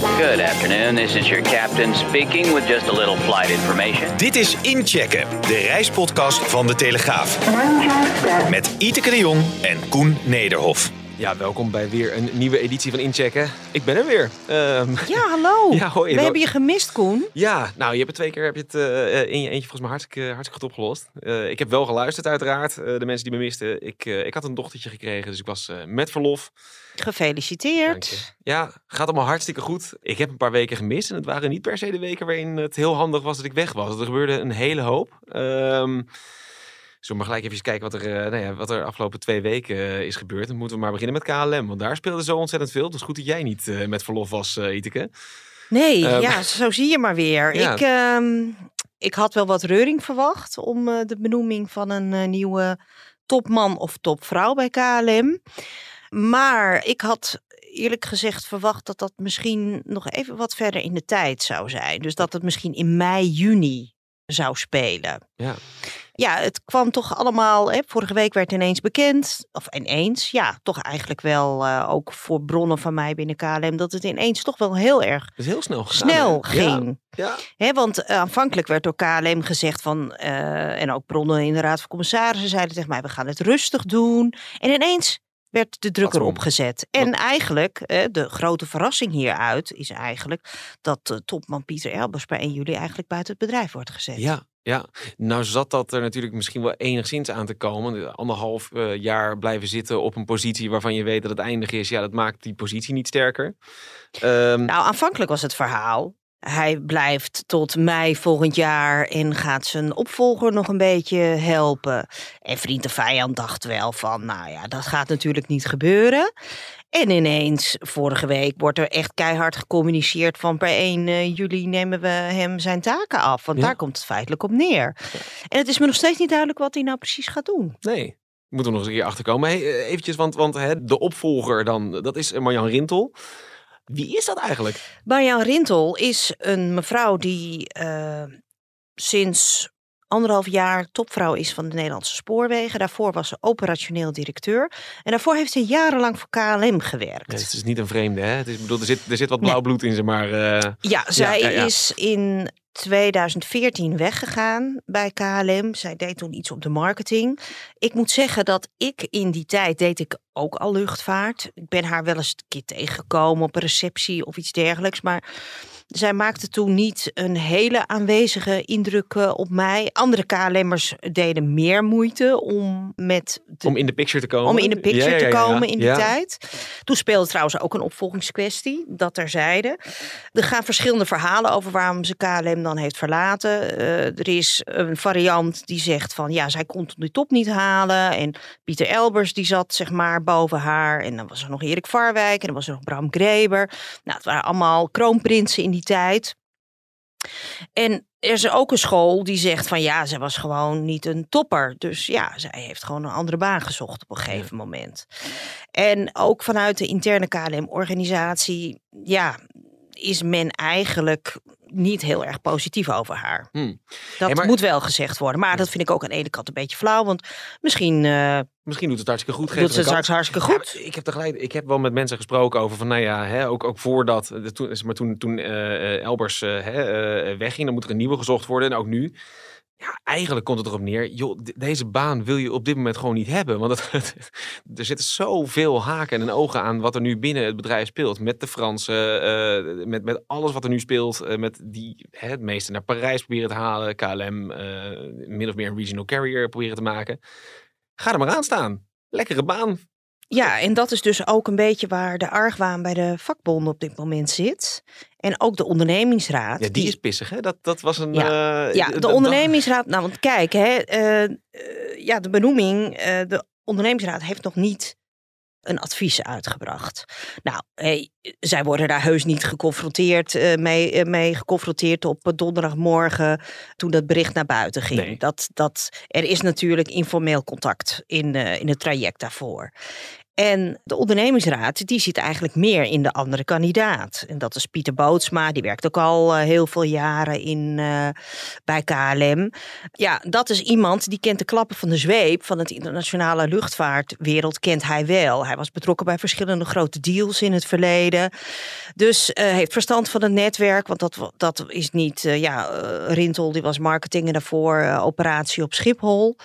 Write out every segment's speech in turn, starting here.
Good afternoon, this is your captain speaking with just a little flight information. Dit is Inchecken, de reispodcast van De Telegraaf. Met Iteke de Jong en Koen Nederhof. Ja, welkom bij weer een nieuwe editie van Inchecken. Ik ben er weer. Ehm, Ja, hallo. Ja, hoi. We hebben je gemist, Koen. ja, nou, je hebt het twee keer heb je het, eh, in je eentje volgens mij hartstikke, hartstikke goed opgelost. Eh, ik heb wel geluisterd uiteraard, eh, de mensen die me misten. Ik, eh, ik had een dochtertje gekregen, dus ik was eh, met verlof. Gefeliciteerd. Ja, gaat allemaal hartstikke goed. Ik heb een paar weken gemist en het waren niet per se de weken waarin het heel handig was dat ik weg was. Er gebeurde een hele hoop. Ehm Zullen we maar gelijk even kijken wat er, eh, nou ja, wat er afgelopen twee weken eh, is gebeurd. Dan moeten we maar beginnen met KLM, want daar speelde zo ontzettend veel. Het is goed dat jij niet eh, met verlof was, Iteke. Nee, Ehm, ja, zo zie je maar weer. Ja. Ik, ehm, ik had wel wat reuring verwacht om de benoeming van een nieuwe topman of topvrouw bij KLM. Maar ik had eerlijk gezegd verwacht dat dat misschien nog even wat verder in de tijd zou zijn. Dus dat het misschien in mei, juni zou spelen. Ja. Ja, het kwam toch allemaal. Hè, vorige week werd ineens bekend. Of ineens, ja, toch eigenlijk wel eh, ook voor bronnen van mij binnen KLM. Dat het ineens toch wel heel erg Het is heel snel gegaan. snel hè? Ging. Ja. Hè, want eh, aanvankelijk werd door KLM gezegd van. eh, en ook bronnen in de Raad van Commissarissen zeiden tegen mij: we gaan het rustig doen. En ineens werd de druk erop gezet. En eigenlijk, de grote verrassing hieruit is eigenlijk dat eh, topman Pieter Elbers per 1 juli eigenlijk buiten het bedrijf wordt gezet. Ja, ja. Nou zat dat er natuurlijk misschien wel enigszins aan te komen. Anderhalf eh, jaar blijven zitten op een positie waarvan je weet dat het eindig is. Ja, dat maakt die positie niet sterker. Ehm, Nou, aanvankelijk was het verhaal. Hij blijft tot mei volgend jaar en gaat zijn opvolger nog een beetje helpen. En vriend de vijand dacht wel van, nou ja, dat gaat natuurlijk niet gebeuren. En ineens, vorige week, wordt er echt keihard gecommuniceerd van per 1 eh, juli nemen we hem zijn taken af. Want Ja. daar komt het feitelijk op neer. En het is me nog steeds niet duidelijk wat hij nou precies gaat doen. nee, moeten we nog eens een keer achterkomen. Hey, eh, eventjes, want, want hè, de opvolger dan, dat is Marjan Rintel. Wie is dat eigenlijk? Marjan Rintel is een mevrouw die eh, sinds anderhalf jaar topvrouw is van de Nederlandse Spoorwegen. Daarvoor was ze operationeel directeur. En daarvoor heeft ze jarenlang voor KLM gewerkt. Ja, het is niet een vreemde, hè? Het is, bedoel, er, zit, er zit wat Nee. blauw bloed in ze, maar... eh, Ja, zij ja, ja. is in 2014 weggegaan bij KLM. Zij deed toen iets op de marketing. Ik moet zeggen dat ik in die tijd deed ik ook al luchtvaart. Ik ben haar wel eens een keer tegengekomen op een receptie of iets dergelijks. Maar zij maakte toen niet een hele aanwezige indruk eh, op mij. Andere KLM'ers deden meer moeite om met de om in de picture te komen. om in de picture Ja, te ja. komen in die tijd. Toen speelde trouwens ook een opvolgingskwestie, dat terzijde. Er gaan verschillende verhalen over waarom ze KLM dan heeft verlaten. Eh, er is een variant die zegt van ja, zij kon de top niet halen. En Pieter Elbers die zat zeg maar boven haar. En dan was er nog Erik Varwijk en dan was er nog Bram Greber. Nou, het waren allemaal kroonprinsen in die tijd. En er is ook een school die zegt van ja, zij was gewoon niet een topper. Dus ja, zij heeft gewoon een andere baan gezocht op een gegeven moment. En ook vanuit de interne KLM-organisatie, ja, is men eigenlijk niet heel erg positief over haar. Hmm. Dat Hey, maar- moet wel gezegd worden. Maar dat vind ik ook aan de ene kant een beetje flauw. Want misschien eh Misschien doet het hartstikke goed. doet straks kans. hartstikke goed. Ja, ik heb tegelijk, ik heb wel met mensen gesproken over van, nou ja, hè, ook, ook voordat, toen, zeg maar toen, toen eh, eh, Elbers eh, eh, wegging, dan moet er een nieuwe gezocht worden. En ook nu. Ja, eigenlijk komt het erop neer, joh, de- deze baan wil je op dit moment gewoon niet hebben. Want er zitten zoveel haken en ogen aan wat er nu binnen het bedrijf speelt. Met de Fransen, eh, met, met alles wat er nu speelt. eh, met die hè, het meeste naar Parijs proberen te halen. KLM, eh, min of meer een regional carrier proberen te maken. Ga er maar aan staan. Lekkere baan. Ja, en dat is dus ook een beetje waar de argwaan bij de vakbonden op dit moment zit. En ook de ondernemingsraad. Ja, die is pissig, hè? Dat, dat was een... Ja. eh, Ja, de ondernemingsraad. Nou, want kijk, hè, eh, eh, ja, de benoeming. de ondernemingsraad heeft nog niet een advies uitgebracht. Nou, hey, zij worden daar heus niet geconfronteerd, uh, mee, uh, mee geconfronteerd op donderdagmorgen toen dat bericht naar buiten ging. Nee. Dat, dat, er is natuurlijk informeel contact in, uh, in het traject daarvoor. En de ondernemingsraad die zit eigenlijk meer in de andere kandidaat. En dat is Pieter Bootsma, die werkt ook al uh, heel veel jaren in, uh, bij KLM. Ja, dat is iemand die kent de klappen van de zweep van het internationale luchtvaartwereld, kent hij wel. Hij was betrokken bij verschillende grote deals in het verleden. Dus uh, heeft verstand van het netwerk, want dat, dat is niet, ja, Rintel die was marketing en daarvoor operatie op Schiphol.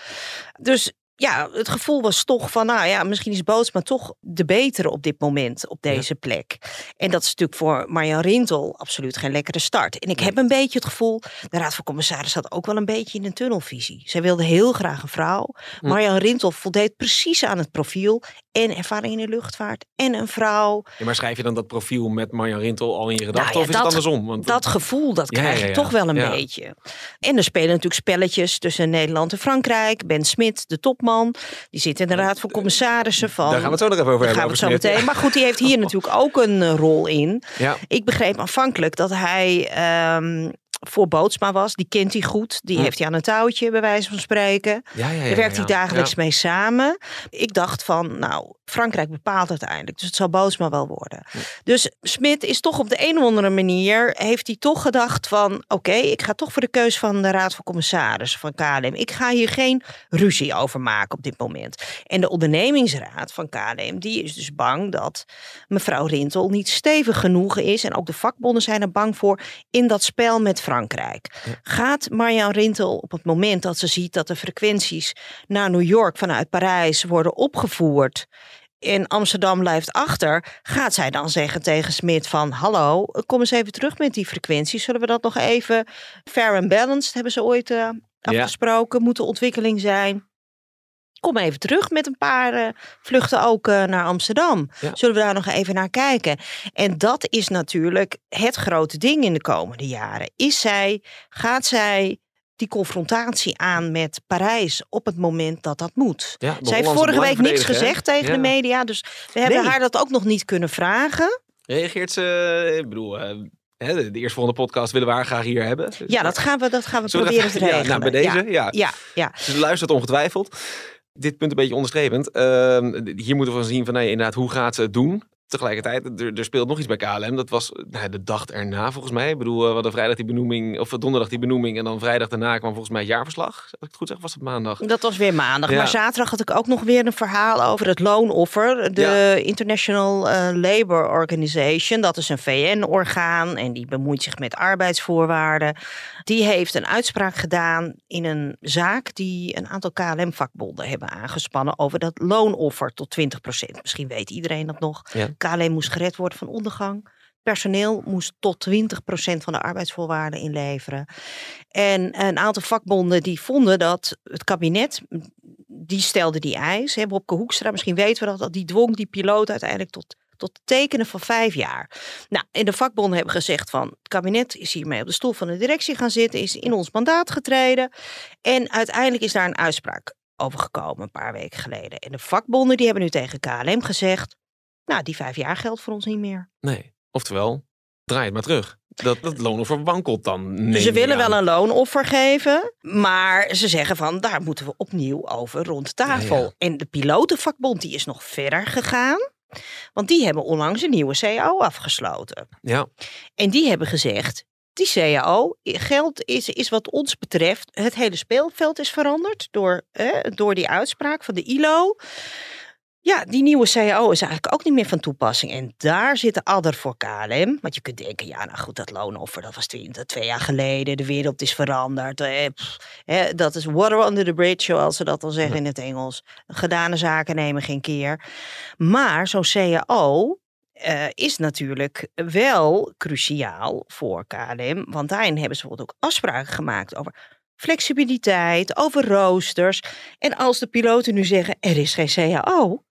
Dus ja, het gevoel was toch van, nou ja, misschien is Bootsma toch de betere op dit moment op deze ja. plek. En dat is natuurlijk voor Marjan Rintel absoluut geen lekkere start. En ik nee. heb een beetje het gevoel, de Raad van Commissaris zat ook wel een beetje in een tunnelvisie. Zij wilde heel graag een vrouw. Hm. Marjan Rintel voldeed precies aan het profiel en ervaring in de luchtvaart en een vrouw. Ja, maar schrijf je dan dat profiel met Marjan Rintel al in je gedachten nou ja, of is dat, het andersom? Want dat gevoel, dat ja, krijg je toch wel een beetje. En er spelen natuurlijk spelletjes tussen Nederland en Frankrijk. Ben Smit, de topman, die zit in de Raad van Commissarissen van... Daar gaan we het zo nog even over hebben. gaan we het zo meteen. Maar goed, die heeft hier natuurlijk ook een rol in. Ja. Ik begreep aanvankelijk dat hij... Um, voor Bootsma was. Die kent hij goed. Die Ja. heeft hij aan een touwtje, bij wijze van spreken. Ja, ja, ja, Daar werkt hij dagelijks mee samen. Ik dacht van, nou, Frankrijk bepaalt uiteindelijk. Dus het zal Bootsma wel worden. Dus Smit is toch op de een of andere manier... heeft hij toch gedacht van... oké, ik ga toch voor de keus van de Raad van Commissarissen van KLM. Ik ga hier geen ruzie over maken op dit moment. En de ondernemingsraad van KLM... die is dus bang dat mevrouw Rintel niet stevig genoeg is... en ook de vakbonden zijn er bang voor... in dat spel met Frankrijk. Gaat Marjan Rintel op het moment dat ze ziet... dat de frequenties naar New York vanuit Parijs worden opgevoerd en Amsterdam blijft achter, gaat zij dan zeggen tegen Smit van hallo, kom eens even terug met die frequenties. Zullen we dat nog even fair and balanced hebben ze ooit uh, afgesproken? Moet de ontwikkeling zijn? Kom even terug met een paar uh, vluchten ook uh, naar Amsterdam. Ja. Zullen we daar nog even naar kijken? En dat is natuurlijk het grote ding in de komende jaren. Is zij, gaat zij die confrontatie aan met Parijs op het moment dat dat moet. Ja, Zij heeft vorige week niks hè? gezegd tegen Ja. de media, dus we hebben Nee. haar dat ook nog niet kunnen vragen. Reageert ze, ik bedoel, eh, hè, de, de eerstvolgende podcast willen we haar graag hier hebben. Dus- Ja, dat gaan we, dat gaan we Zullen proberen te ja, regelen. nou, bij deze, ja. ja, ja. Ze luistert ongetwijfeld. Dit punt een beetje onderstrepend. Ehm, hier moeten we van zien van, nee, inderdaad, hoe gaat ze het doen? Tegelijkertijd, er, er speelt nog iets bij KLM. Dat was nou, de dag erna volgens mij. Ik bedoel, eh, we hadden vrijdag die benoeming, of donderdag die benoeming. En dan vrijdag daarna kwam volgens mij het jaarverslag. Als ik het goed zeg, was het maandag. Dat was weer maandag. Ja. Maar zaterdag had ik ook nog weer een verhaal over het loonoffer. De International eh, Labour Organization. Dat is een VN-orgaan en die bemoeit zich met arbeidsvoorwaarden. Die heeft een uitspraak gedaan in een zaak die een aantal KLM-vakbonden hebben aangespannen over dat loonoffer tot 20% Misschien weet iedereen dat nog. Ja. KLM moest gered worden van ondergang. Personeel moest tot 20% van de arbeidsvoorwaarden inleveren. En een aantal vakbonden die vonden dat het kabinet, die stelde die eis. Hè, Bobke Hoekstra, misschien weten we dat, dat die dwong die piloot uiteindelijk tot, tot tekenen van vijf jaar. Nou, en de vakbonden hebben gezegd van, het kabinet is hiermee op de stoel van de directie gaan zitten, is in ons mandaat getreden. En uiteindelijk is daar een uitspraak over gekomen een paar weken geleden. En de vakbonden die hebben nu tegen KLM gezegd, nou, die vijf jaar geldt voor ons niet meer. Nee. Oftewel, draai het maar terug. Dat, dat loonoffer wankelt dan. Dus ze willen aan. wel een loonoffer geven, maar ze zeggen van daar moeten we opnieuw over rond tafel. Ja, ja. En de pilotenvakbond die is nog verder gegaan, want die hebben onlangs een nieuwe CAO afgesloten. Ja, En die hebben gezegd, die CAO geld is, is wat ons betreft, het hele speelveld is veranderd door, eh, door die uitspraak van de ILO. Ja, die nieuwe CAO is eigenlijk ook niet meer van toepassing. En daar zit de adder voor KLM. Want je kunt denken, ja, nou goed, dat loonoffer, dat was twee, twee jaar geleden. De wereld is veranderd. Eh, pff, dat is water under the bridge, zoals ze dat dan zeggen in het Engels. Gedane zaken nemen geen keer. Maar zo'n CAO eh, is natuurlijk wel cruciaal voor KLM. Want daarin hebben ze bijvoorbeeld ook afspraken gemaakt over flexibiliteit, over roosters. En als de piloten nu zeggen, er is geen CAO.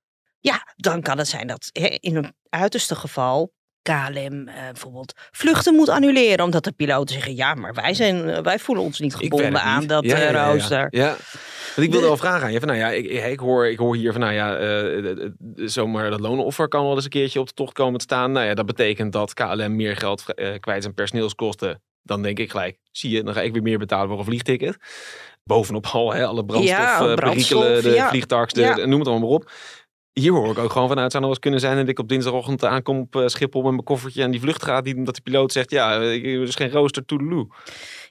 Ja, dan kan het zijn dat hè, in een uiterste geval KLM eh, bijvoorbeeld vluchten moet annuleren. Omdat de piloten zeggen, ja, maar wij, zijn, eh, wij voelen ons niet gebonden aan dat Ja, eh, ja, ja, ja. rooster. Ja. Want ik wilde wel vragen aan je. Van, nou ja, ik, ik, hoor, ik hoor hier van, nou ja, zomaar dat loonoffer kan wel eens een keertje op de tocht komen te staan. Nou ja, dat betekent dat KLM meer geld kwijt aan personeelskosten. Dan denk ik gelijk, zie je, dan ga ik weer meer betalen voor een vliegticket. Bovenop al hè, alle brandstof, Ja, brandstof, perikelen, de ja. vliegtuigs, de, Ja. de- noem het allemaal maar op. Hier hoor ik ook gewoon vanuit, zou nog eens kunnen zijn dat ik op dinsdagochtend aankom op eh, Schiphol met mijn koffertje en die vlucht gaat. Die, omdat de piloot zegt, ja, eh, er is geen rooster, toedeloe.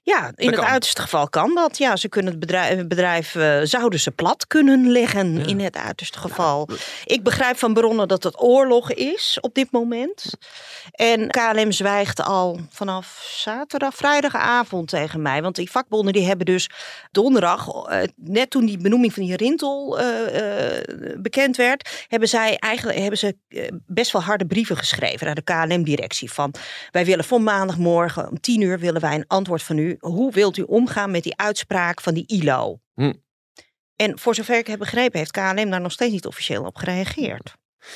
Ja, in het uiterste geval kan dat. Ja, ze kunnen het bedrijf, eh, zouden ze plat kunnen leggen Ja. in het uiterste geval. Ik begrijp van bronnen dat het oorlog is op dit moment. En KLM zwijgt al vanaf zaterdag, vrijdagavond tegen mij. Want die vakbonden die hebben dus donderdag, eh, net toen die benoeming van die Rintel eh, bekend werd, hebben zij eigenlijk hebben ze best wel harde brieven geschreven naar de KLM-directie. Van wij willen voor maandagmorgen om tien uur willen wij een antwoord van u. Hoe wilt u omgaan met die uitspraak van die ILO? Hm. En voor zover ik heb begrepen, heeft KLM daar nog steeds niet officieel op gereageerd.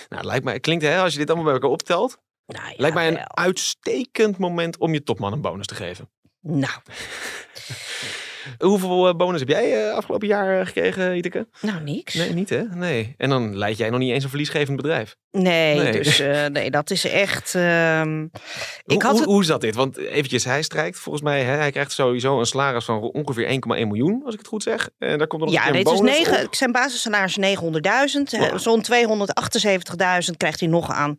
Nou, lijkt mij, het klinkt hè, als je dit allemaal bij elkaar optelt, Nou, ja, lijkt mij een wel. uitstekend moment om je topman een bonus te geven. Nou, Hoeveel eh, bonus heb jij eh, afgelopen jaar eh, gekregen, Iteke? nou niks. Nee, niet hè? Nee. En dan leid jij nog niet eens een verliesgevend bedrijf. Nee, Nee. dus nee, dat is echt. ehm, ik hoe, had hoe, het. hoe is dat dit? Want eventjes, hij strijkt volgens mij, hè, hij krijgt sowieso een salaris van ongeveer 1,1 miljoen, als ik het goed zeg. En daar komt er nog Ja, een is bonus negen, op. zijn basissalaris 900.000. Eh, Wow. Zo'n 278.000 krijgt hij nog aan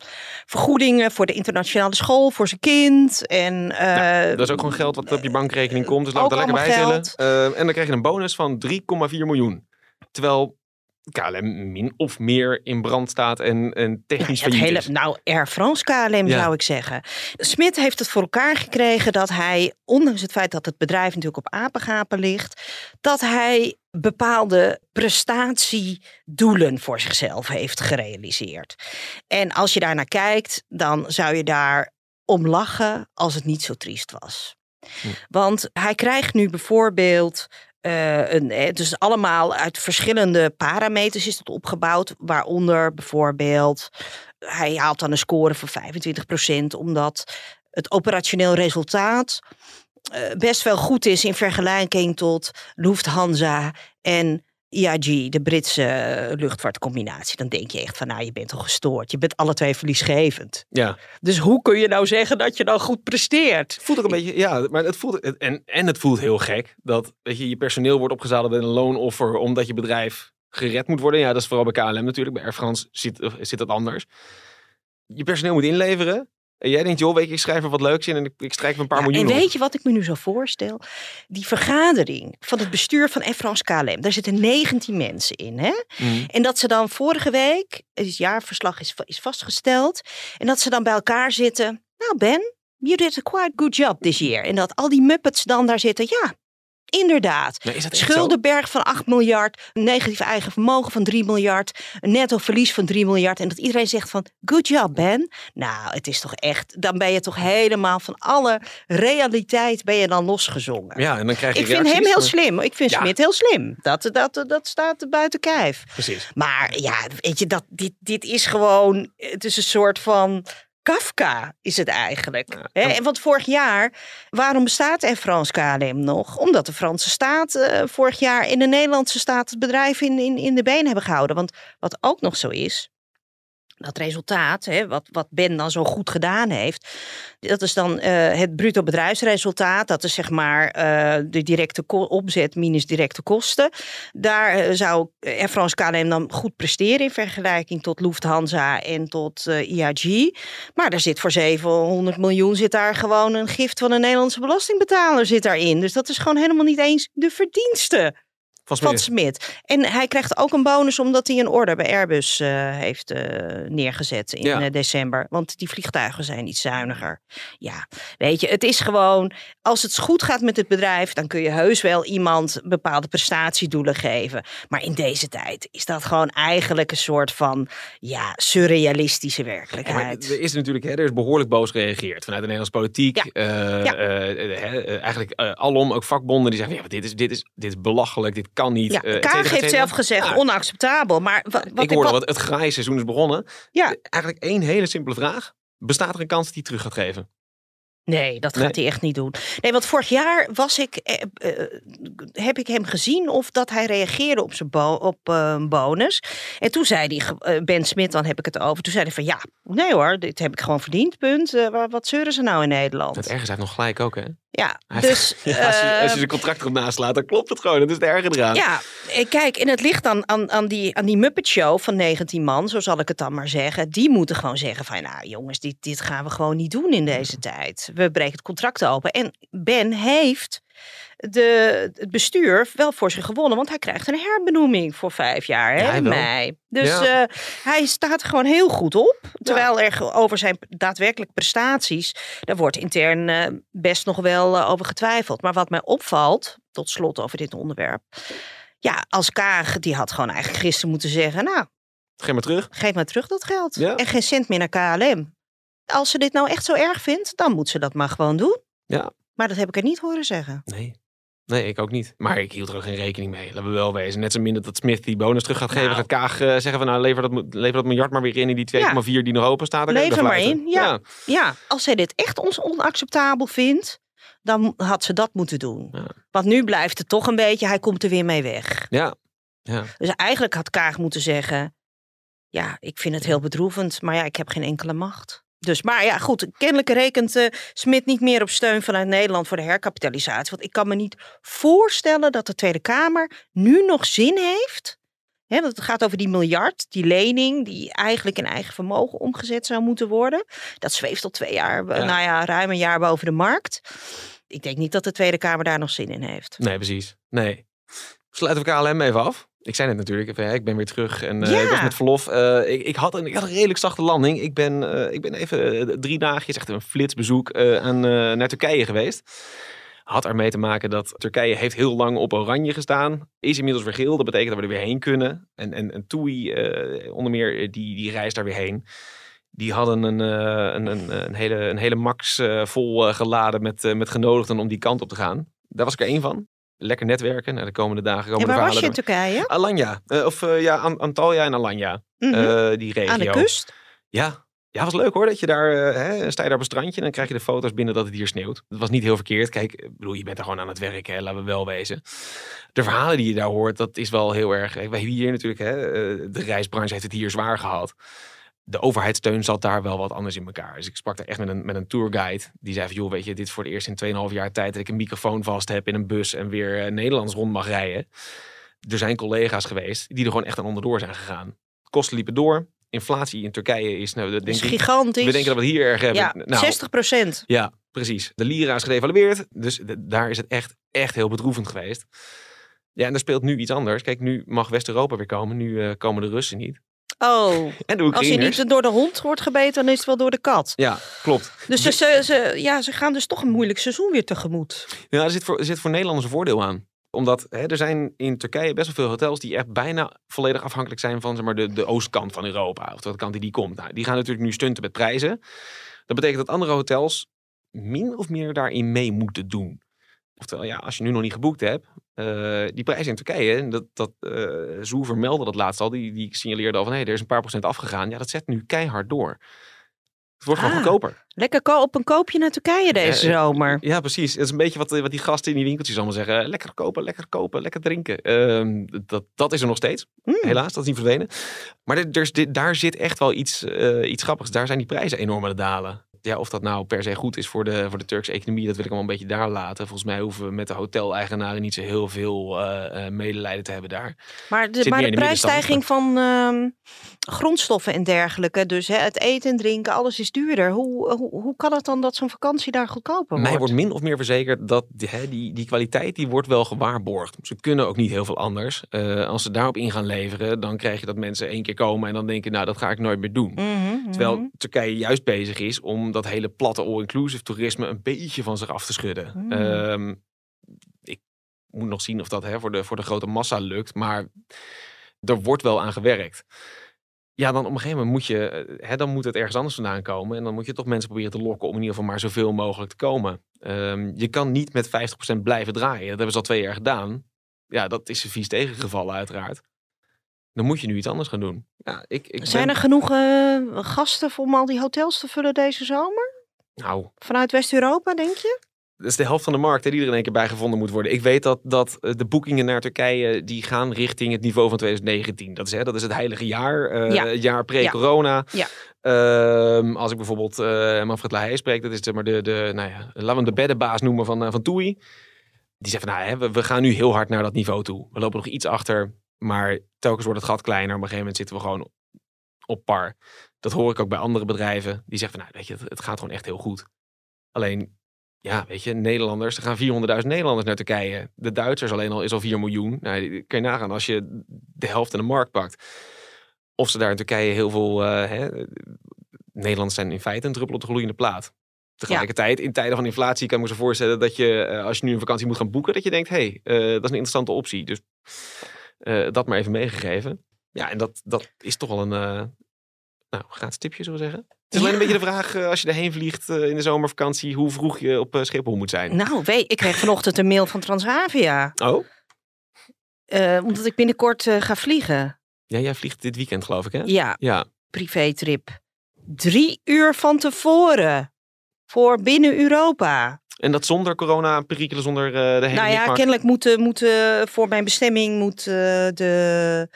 vergoedingen voor de internationale school, voor zijn kind. En, eh, Dat is ook gewoon geld wat op je bankrekening komt, dus laat het er lekker bij tellen. Geld. Eh, en dan krijg je een bonus van 3,4 miljoen. Terwijl KLM min of meer in brand staat en, en technisch het failliet hele, is. nou, Air France KLM Ja. zou ik zeggen. Smit heeft het voor elkaar gekregen dat hij, ondanks het feit dat het bedrijf natuurlijk op apengapen ligt, dat hij bepaalde prestatiedoelen voor zichzelf heeft gerealiseerd. En als je daar naar kijkt, dan zou je daar om lachen als het niet zo triest was. Want hij krijgt nu bijvoorbeeld eh, een, eh, dus allemaal uit verschillende parameters is het opgebouwd. Waaronder bijvoorbeeld, hij haalt dan een score van 25%, omdat het operationeel resultaat eh, best wel goed is in vergelijking tot Lufthansa en IAG, de Britse eh, luchtvaartcombinatie. Dan denk je echt van, nou, je bent toch gestoord. Je bent alle twee verliesgevend. Ja, Dus hoe kun je nou zeggen dat je dan goed presteert? het voelt ook een beetje, ja, maar het voelt, en, en het voelt heel gek dat weet je, je personeel wordt opgezadeld met een loonoffer omdat je bedrijf gered moet worden. Ja, dat is vooral bij KLM natuurlijk. Bij Air France zit, zit het anders. Je personeel moet inleveren. En jij denkt, joh, weet je, ik schrijf er wat leuks in en ik, ik strijk er een paar Ja, miljoen en op. weet je wat ik me nu zo voorstel? Die vergadering van het bestuur van Air France KLM. Daar zitten 19 mensen in. Hè? Mhm. En dat ze dan vorige week, het jaarverslag is, is vastgesteld. En dat ze dan bij elkaar zitten. Nou Ben, you did a quite good job this year. En dat al die muppets dan daar zitten. Ja, inderdaad. Nee? Schuldenberg van 8 miljard, negatief eigen vermogen van 3 miljard, een netto verlies van 3 miljard. En dat iedereen zegt van, good job Ben. Nou, het is toch echt, dan ben je toch helemaal van alle realiteit ben je dan losgezongen. Ja, en dan krijg je Ik vind hem heel maar- slim. Ik vind Ja. Smit heel slim. Dat, dat, dat staat buiten kijf. Precies. Maar ja, weet je, dat, dit, dit is gewoon, het is een soort van Kafka is het eigenlijk. Ja, Hè? en- En want vorig jaar, waarom bestaat Air France KLM nog? Omdat de Franse staat eh, vorig jaar in de Nederlandse staat het bedrijf in, in, in de been hebben gehouden. Want wat ook nog zo is, dat resultaat, hè, wat, wat Ben dan zo goed gedaan heeft, dat is dan eh, het bruto bedrijfsresultaat. Dat is zeg maar eh, de directe opzet minus directe kosten. Daar eh, zou Air France KLM dan goed presteren in vergelijking tot Lufthansa en tot IAG. Maar daar zit voor 700 miljoen zit daar gewoon een gift van een Nederlandse belastingbetaler zit daarin. Dus dat is gewoon helemaal niet eens de verdienste Van van Smit. En hij krijgt ook een bonus omdat hij een order bij Airbus eh, heeft eh, neergezet in Ja. eh, december. Want die vliegtuigen zijn iets zuiniger. Ja, weet je, het is gewoon, als het goed gaat met het bedrijf, dan kun je heus wel iemand bepaalde prestatiedoelen geven. Maar in deze tijd is dat gewoon eigenlijk een soort van, ja, surrealistische Ja, werkelijkheid. er is natuurlijk, hè, er is behoorlijk boos gereageerd vanuit de Nederlandse politiek. Ja. Eigenlijk alom, ook vakbonden, die zeggen: ja, dit, is, dit, is, dit is belachelijk, dit kan niet. ja, eh, heeft zelf gezegd Ja, onacceptabel. Maar wa- wat ik hoorde dat het graaiseizoen is begonnen. Ja. Eigenlijk één hele simpele vraag. Bestaat er een kans dat hij terug gaat geven? Nee, dat Nee. gaat hij echt niet doen. Nee, want vorig jaar was ik, eh, eh, heb ik hem gezien of dat hij reageerde op zijn bo op, eh, bonus. En toen zei hij, eh, Ben Smit, dan heb ik het over. Toen zei hij van ja, nee hoor, dit heb ik gewoon verdiend, punt. Eh, wa- wat zeuren ze nou in Nederland? Het ergens heeft nog gelijk ook, hè? Ja, dus... ja, als, je, als je eh, zijn contract erop naslaat, dan klopt het gewoon. Dat is het erge eraan. Ja, eh, kijk, en het ligt dan aan, aan, die, aan die Muppet Show van 19 man, zo zal ik het dan maar zeggen. Die moeten gewoon zeggen van, nou jongens, dit, dit gaan we gewoon niet doen in deze tijd. We breken het contract open. En Ben heeft de, het bestuur wel voor zich gewonnen, want hij krijgt een herbenoeming voor vijf jaar hè, Ja, in mei. Dus Ja. eh, hij staat er gewoon heel goed op. Terwijl er over zijn daadwerkelijke prestaties, daar wordt intern eh, best nog wel eh, over getwijfeld. Maar wat mij opvalt, tot slot over dit onderwerp. Ja, als Kaag, die had gewoon eigenlijk gisteren moeten zeggen, nou, Geef maar terug. geef maar terug dat geld. Ja. En geen cent meer naar KLM. Als ze dit nou echt zo erg vindt, dan moet ze dat maar gewoon doen. Ja. Maar dat heb ik er niet horen zeggen. Nee. Nee, ik ook niet. Maar ik hield er ook geen rekening mee. Laten we wel wezen. Net zo min dat Smith die bonus terug gaat geven. Nou. Gaat Kaag eh, zeggen van nou lever dat, lever dat miljard maar weer in. in die 2,4 die nog open staat. Lever er maar in, ja. Ja, als zij dit echt ons onacceptabel vindt, dan had ze dat moeten doen. Ja. Want nu blijft het toch een beetje, hij komt er weer mee weg. Ja. ja. Dus eigenlijk had Kaag moeten zeggen, ja, ik vind het heel bedroevend, maar ja, ik heb geen enkele macht. Dus, maar ja, goed, kennelijk rekent eh, Smit niet meer op steun vanuit Nederland voor de herkapitalisatie. Want ik kan me niet voorstellen dat de Tweede Kamer nu nog zin heeft. Hè, want het gaat over die miljard, die lening, die eigenlijk in eigen vermogen omgezet zou moeten worden. Dat zweeft al twee jaar, Ja. nou ja, ruim een jaar boven de markt. Ik denk niet dat de Tweede Kamer daar nog zin in heeft. Nee, precies. Nee. Sluiten we KLM even af. Ik zei net natuurlijk, even, ik ben weer terug en Ja. ik was met verlof. Eh, ik, ik, had een, ik had een redelijk zachte landing. Ik ben, eh, ik ben even drie dagjes, echt een flitsbezoek aan, naar Turkije geweest. Had ermee te maken dat Turkije heeft heel lang op oranje gestaan. Is inmiddels weer geel. Dat betekent dat we er weer heen kunnen. En, en, en eh, onder meer, die, die reist daar weer heen. Die hadden een, een, een, een, hele, een hele max vol geladen met, met genodigden om die kant op te gaan. Daar was ik er één van. Lekker netwerken. Nou, de komende dagen komen En de waar was je in. Turkije? Alanya. Eh, of eh, ja, An- Antalya en Alanya. Mhm. Eh, die regio. Aan de kust? Ja. Ja, was leuk hoor. Dat je daar, hè, sta je daar op een strandje en dan krijg je de foto's binnen dat het hier sneeuwt. Dat was niet heel verkeerd. Kijk, ik bedoel, je bent er gewoon aan het werk, hè, laten we wel wezen. De verhalen die je daar hoort, dat is wel heel erg. Wij hier natuurlijk, hè, de reisbranche heeft het hier zwaar gehad. De overheidssteun zat daar wel wat anders in elkaar. Dus ik sprak daar echt met een, met een tourguide. Die zei van, joh, weet je, dit is voor het eerst in 2,5 jaar tijd dat ik een microfoon vast heb in een bus en weer eh, Nederlands rond mag rijden. Er zijn collega's geweest die er gewoon echt aan onderdoor zijn gegaan. Kosten liepen door. Inflatie in Turkije is, nou, dat is ik, gigantisch. we denken dat we het hier erg hebben. ja, Nou, 60 procent. ja, precies. De lira is gedevalueerd. Dus de- daar is het echt, echt heel bedroevend geweest. Ja, en er speelt nu iets anders. Kijk, nu mag West-Europa weer komen. Nu eh, komen de Russen niet. Oh, als je niet door de hond wordt gebeten, dan is het wel door de kat. Ja, klopt. Dus ze, ze, ze- ja, ze gaan dus toch een moeilijk seizoen weer tegemoet. Ja, er zit voor, er zit voor Nederlanders een voordeel aan. Omdat hè, er zijn in Turkije best wel veel hotels die echt bijna volledig afhankelijk zijn van zeg maar, de, de oostkant van Europa. Of de kant die die komt. Nou, die gaan natuurlijk nu stunten met prijzen. Dat betekent dat andere hotels min of meer daarin mee moeten doen. Oftewel, ja, als je nu nog niet geboekt hebt, eh, die prijzen in Turkije, dat, dat eh Zoe vermeldde dat laatst al, die, die signaleerde al van hé, er is een paar procent afgegaan. Ja, dat zet nu keihard door. Het wordt gewoon Ah. goedkoper. Lekker ko- op een koopje naar Turkije deze Eh, zomer. Ja, precies. Het is een beetje wat, wat die gasten in die winkeltjes allemaal zeggen. Lekker kopen, lekker kopen, lekker drinken. Ehm, dat, dat is er nog steeds. Mm. Helaas, dat is niet verdwenen. Maar er, er daar zit echt wel iets, iets grappigs. Daar zijn die prijzen enorm aan het dalen. Ja, of dat nou per se goed is voor de, voor de Turkse economie, dat wil ik allemaal een beetje daar laten. Volgens mij hoeven we met de hoteleigenaren niet zo heel veel eh, eh, medelijden te hebben daar. Maar de, maar prijsstijging van ehm, grondstoffen en dergelijke, dus hè, het eten en drinken, alles is duurder. Hoe, hoe, hoe kan het dan dat zo'n vakantie daar goedkoper wordt? Mij wordt min of meer verzekerd dat die, hè, die, die kwaliteit die wordt wel gewaarborgd. Ze kunnen ook niet heel veel anders. Eh, als ze daarop in gaan leveren, dan krijg je dat mensen één keer komen en dan denken, nou dat ga ik nooit meer doen. Mhm, Terwijl mhm. Turkije juist bezig is om dat hele platte all-inclusive toerisme een beetje van zich af te schudden. Mm. Ehm, ik moet nog zien of dat hè, voor, de, voor de grote massa lukt, maar er wordt wel aan gewerkt. Ja, dan op een gegeven moment moet je, eh, hè, dan moet het ergens anders vandaan komen. En dan moet je toch mensen proberen te lokken om in ieder geval maar zoveel mogelijk te komen. Ehm, je kan niet met 50% blijven draaien. Dat hebben ze al twee jaar gedaan. Ja, dat is vies tegengevallen uiteraard. Dan moet je nu iets anders gaan doen. Ja, ik, ik Zijn ben- er genoeg eh, gasten om al die hotels te vullen deze zomer? Nou, Vanuit West-Europa, denk je? dat is de helft van de markt hè, die er in één keer bij gevonden moet worden. Ik weet dat, dat eh, de boekingen naar Turkije, die gaan richting het niveau van 2019. Dat is, hè, dat is het heilige jaar, eh, Ja. het jaar pre-corona. Ja. Ehm, als ik bijvoorbeeld uh, Manfred Lahey spreek, dat is zeg maar de, de, nou ja, laten we hem de beddenbaas noemen van, eh, van TUI. Die zegt van, nou, hè, we, we gaan nu heel hard naar dat niveau toe. We lopen nog iets achter, maar telkens wordt het gat kleiner. Op een gegeven moment zitten we gewoon op par. Dat hoor ik ook bij andere bedrijven. Die zeggen van, nou, weet je, het, gaat gewoon echt heel goed. Alleen, ja, weet je, Nederlanders, er gaan 400.000 Nederlanders naar Turkije. De Duitsers alleen al is al 4 miljoen. Nou, kun je nagaan als je de helft in de markt pakt. Of ze daar in Turkije heel veel... eh, hè, Nederlanders zijn in feite een druppel op de gloeiende plaat. Tegelijkertijd, in tijden van inflatie kan ik me zo voorstellen dat je, eh, als je nu een vakantie moet gaan boeken, dat je denkt, hé, hey, eh, dat is een interessante optie. Dus eh, dat maar even meegegeven. Ja, en dat, dat is toch wel een, eh nou, gratis tipje, zullen we zeggen. Het is alleen een beetje de vraag, eh, als je erheen vliegt in de zomervakantie, hoe vroeg je op Schiphol moet zijn. Nou, weet, ik kreeg vanochtend een mail van Transavia. Oh? omdat ik binnenkort ga vliegen. Ja, jij vliegt dit weekend, geloof ik, hè? Ja, Ja. privétrip. Drie uur van tevoren. Voor binnen Europa. En dat zonder corona-perikelen, zonder eh, de hele nou ja, kennelijk moeten moeten voor mijn bestemming moet eh, de,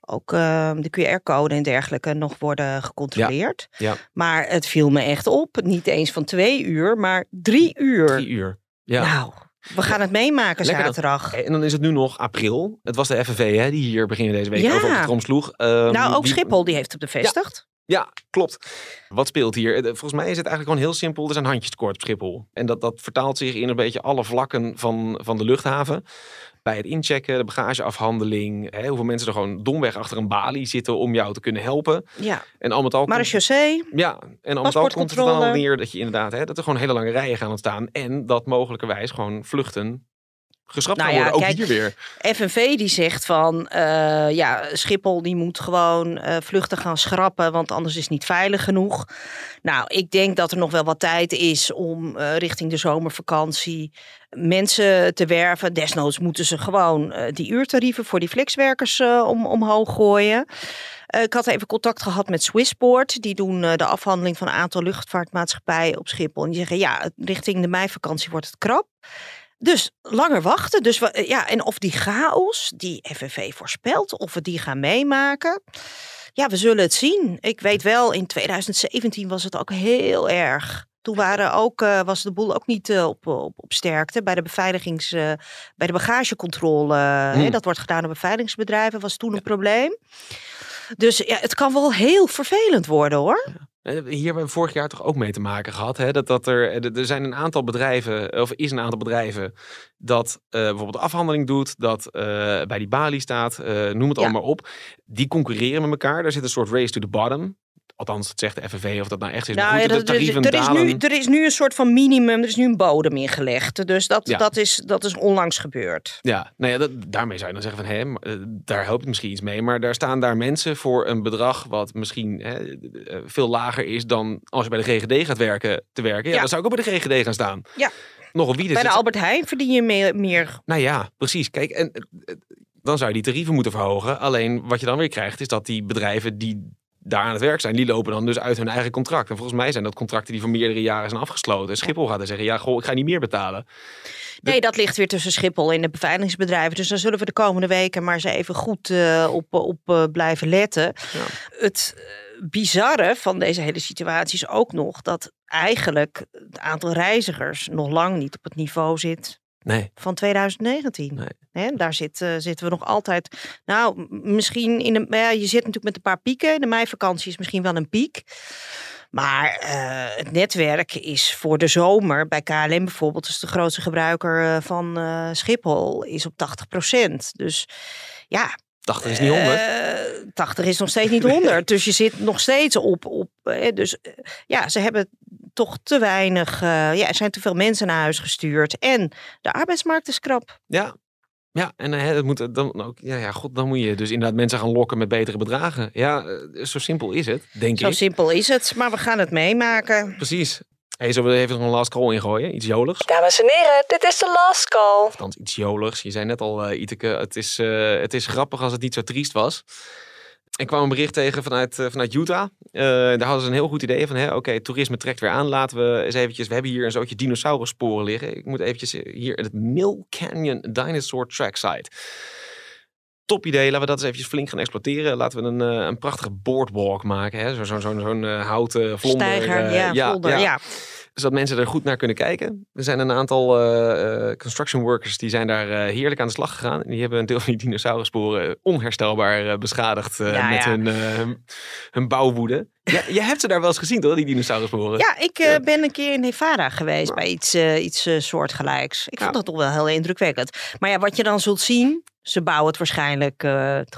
ook eh, de QR-code en dergelijke nog worden gecontroleerd. Ja. Maar het viel me echt op. Niet eens van twee uur, maar drie uur. Drie uur. Ja. Nou, we gaan het meemaken Lekker dan. zaterdag. En dan is het nu nog april. Het was de FNV hè, die hier begin deze week Ja. over op de trom sloeg. Ehm, nou, ook die- Schiphol die heeft het bevestigd. Ja, klopt. Wat speelt hier? Eh, Volgens mij is het eigenlijk gewoon heel simpel. Er zijn handjes tekort op Schiphol. En dat, dat vertaalt zich in een beetje alle vlakken van, van de luchthaven. Bij het inchecken, de bagageafhandeling. Hè, hoeveel mensen er gewoon domweg achter een balie zitten om jou te kunnen helpen. Ja, En al met al... maar de chaussee. Ja, en al met al komt het er dan neer dat je inderdaad... Hè, dat er gewoon hele lange rijen gaan ontstaan. En dat mogelijkerwijs gewoon vluchten geschrapt Nou gaan ja, worden. Ook kijk, hier weer. FNV die zegt van eh, ja, Schiphol die moet gewoon eh, vluchten gaan schrappen, want anders is het niet veilig genoeg. Nou, ik denk dat er nog wel wat tijd is om eh, richting de zomervakantie mensen te werven. Desnoods moeten ze gewoon die uurtarieven voor die flexwerkers om, omhoog gooien. Ik had even contact gehad met Swissport. Die doen de afhandeling van een aantal luchtvaartmaatschappijen op Schiphol. En die zeggen ja, richting de meivakantie wordt het krap. Dus langer wachten. Dus we, ja, en of die chaos die FNV voorspelt, of we die gaan meemaken. Ja, we zullen het zien. Ik weet wel, in 2017 was het ook heel erg. Toen waren ook, eh, was de boel ook niet eh, op, op, op sterkte. Bij de beveiligings, eh, bij de bagagecontrole, hè, Hmm. dat wordt gedaan door beveiligingsbedrijven, was toen een probleem. Dus ja, het kan wel heel vervelend worden hoor. Eh, Hier hebben we vorig jaar toch ook mee te maken gehad. Hè? Dat, dat er, er er zijn een aantal bedrijven, of is een aantal bedrijven, dat eh, bijvoorbeeld afhandeling doet, dat eh, bij die balie staat, eh, noem het Ja. allemaal op. Die concurreren met elkaar. Daar zit een soort race to the bottom. Althans, dat zegt de FNV of dat nou echt is. Nou, ja, dat- er, is- tarieven er, is dalen. nu, er is nu een soort van minimum, er is nu een bodem ingelegd. Dus dat, Ja. dat, is, dat is onlangs gebeurd. Ja, nou ja, dat, daarmee zou je dan zeggen van, hé, eh, daar helpt het misschien iets mee. Maar daar staan daar mensen voor een bedrag wat misschien hè, eh, veel lager is dan als je bij de GGD gaat werken, te werken. Ja, Ja. dan zou ik ook bij de GGD gaan staan. Ja. Nogal wie. dus Bij de het- Albert Heijn verdien je meer. meer Nou ja, precies. Kijk, en eh, dan zou je die tarieven moeten verhogen. Alleen wat je dan weer krijgt, is dat die bedrijven die daar aan het werk zijn, die lopen dan dus uit hun eigen contract. En volgens mij zijn dat contracten die voor meerdere jaren zijn afgesloten. Schiphol gaat dan zeggen, ja, goh, ik ga niet meer betalen. nee, dat ligt weer tussen Schiphol en de beveiligingsbedrijven. Dus daar zullen we de komende weken maar eens even goed eh, op, op eh, blijven letten. Ja. Het eh, bizarre van deze hele situatie is ook nog dat eigenlijk het aantal reizigers nog lang niet op het niveau zit Nee. van 2019. Nee. Daar zit, eh, zitten we nog altijd. Nou, misschien in de. Ja, je zit natuurlijk met een paar pieken. De meivakantie is misschien wel een piek. Maar eh, het netwerk is voor de zomer bij KLM bijvoorbeeld, is de grootste gebruiker eh, van Schiphol, is op 80%. Dus ja, 80 is niet 100. eh, 80 is nog steeds niet 100. dus je zit nog steeds op. op dus ja, ze hebben toch te weinig. eh, ja, er zijn te veel mensen naar huis gestuurd. En de arbeidsmarkt is krap. Ja. Ja, en eh, het moet dan ook, ja, ja, god, dan moet je dus inderdaad mensen gaan lokken met betere bedragen. Ja, eh, zo simpel is het, denk Zo ik. simpel is het. Maar we gaan het meemaken. Precies. Hey, zullen we er even nog een last call ingooien? Iets joligs? Dames en heren, dit is de last call. Althans, iets joligs. Je zei net al, eh Iteke, het is, eh, het is grappig als het niet zo triest was. Ik kwam een bericht tegen vanuit, eh, vanuit Utah. Eh, daar hadden ze een heel goed idee van, oké, toerisme trekt weer aan. Laten we eens eventjes, we hebben hier een zootje dinosaurussporen liggen. Ik moet eventjes hier het Mill Canyon Dinosaur Track Site. Top idee, laten we dat eens eventjes flink gaan exploiteren. Laten we een, eh, een prachtige boardwalk maken. Hè? Zo'n zo, zo, zo'n eh, houten vlonder. Steiger, eh, ja, vlonder, ja. Zodat mensen er goed naar kunnen kijken. Er zijn een aantal eh, eh, construction workers die zijn daar eh, heerlijk aan de slag gegaan. En die hebben een deel van die dinosaurussporen onherstelbaar beschadigd Ja, met ja. Hun, hun, bouwwoede. Ja, je hebt ze daar wel eens gezien, toch? Die dinosaurussporen. Ja, ik ben een keer in Nevada geweest bij iets, iets soortgelijks. Ik vond dat toch wel heel indrukwekkend. Maar ja, wat je dan zult zien, ze bouwen het waarschijnlijk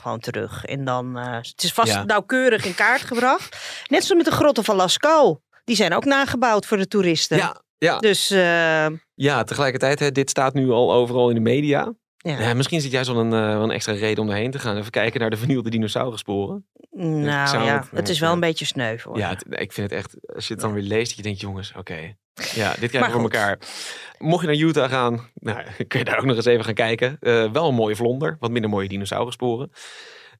gewoon terug. En dan, het is vast Ja. nauwkeurig in kaart gebracht. Net zoals met de grotten van Lascaux. Die zijn ook nagebouwd voor de toeristen. ja, ja. Dus eh, ja tegelijkertijd, hè, dit staat nu al overal in de media. ja. Ja, misschien is het juist wel een, eh, een extra reden om erheen te gaan. Even kijken naar de vernielde dinosaurussporen. nou ja, het- het is wel ja. een beetje sneu voor Ja, het- ik vind het echt, als je het dan weer leest, dat je denkt, jongens, oké. Ja, dit krijgen we voor elkaar. Mocht je naar Utah gaan, nou, kun je daar ook nog eens even gaan kijken. Eh, wel een mooie vlonder, wat minder mooie dinosaurussporen.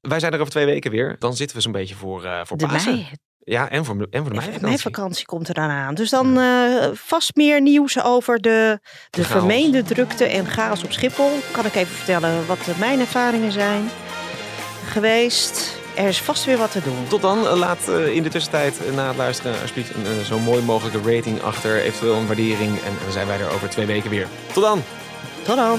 Wij zijn er over twee weken weer. Dan zitten we zo'n beetje voor, eh voor De Pasen. mei, Ja, en voor, en voor de meivakantie. vakantie komt eraan aan. Dus dan eh, vast meer nieuws over de, de chaos. vermeende drukte en chaos op Schiphol. Kan ik even vertellen wat mijn ervaringen zijn geweest. Er is vast weer wat te doen. Tot dan, laat eh, in de tussentijd eh, na het luisteren alsjeblieft een zo mooi mogelijke rating achter. Eventueel een waardering. En dan zijn wij er over twee weken weer. Tot dan! Tot dan.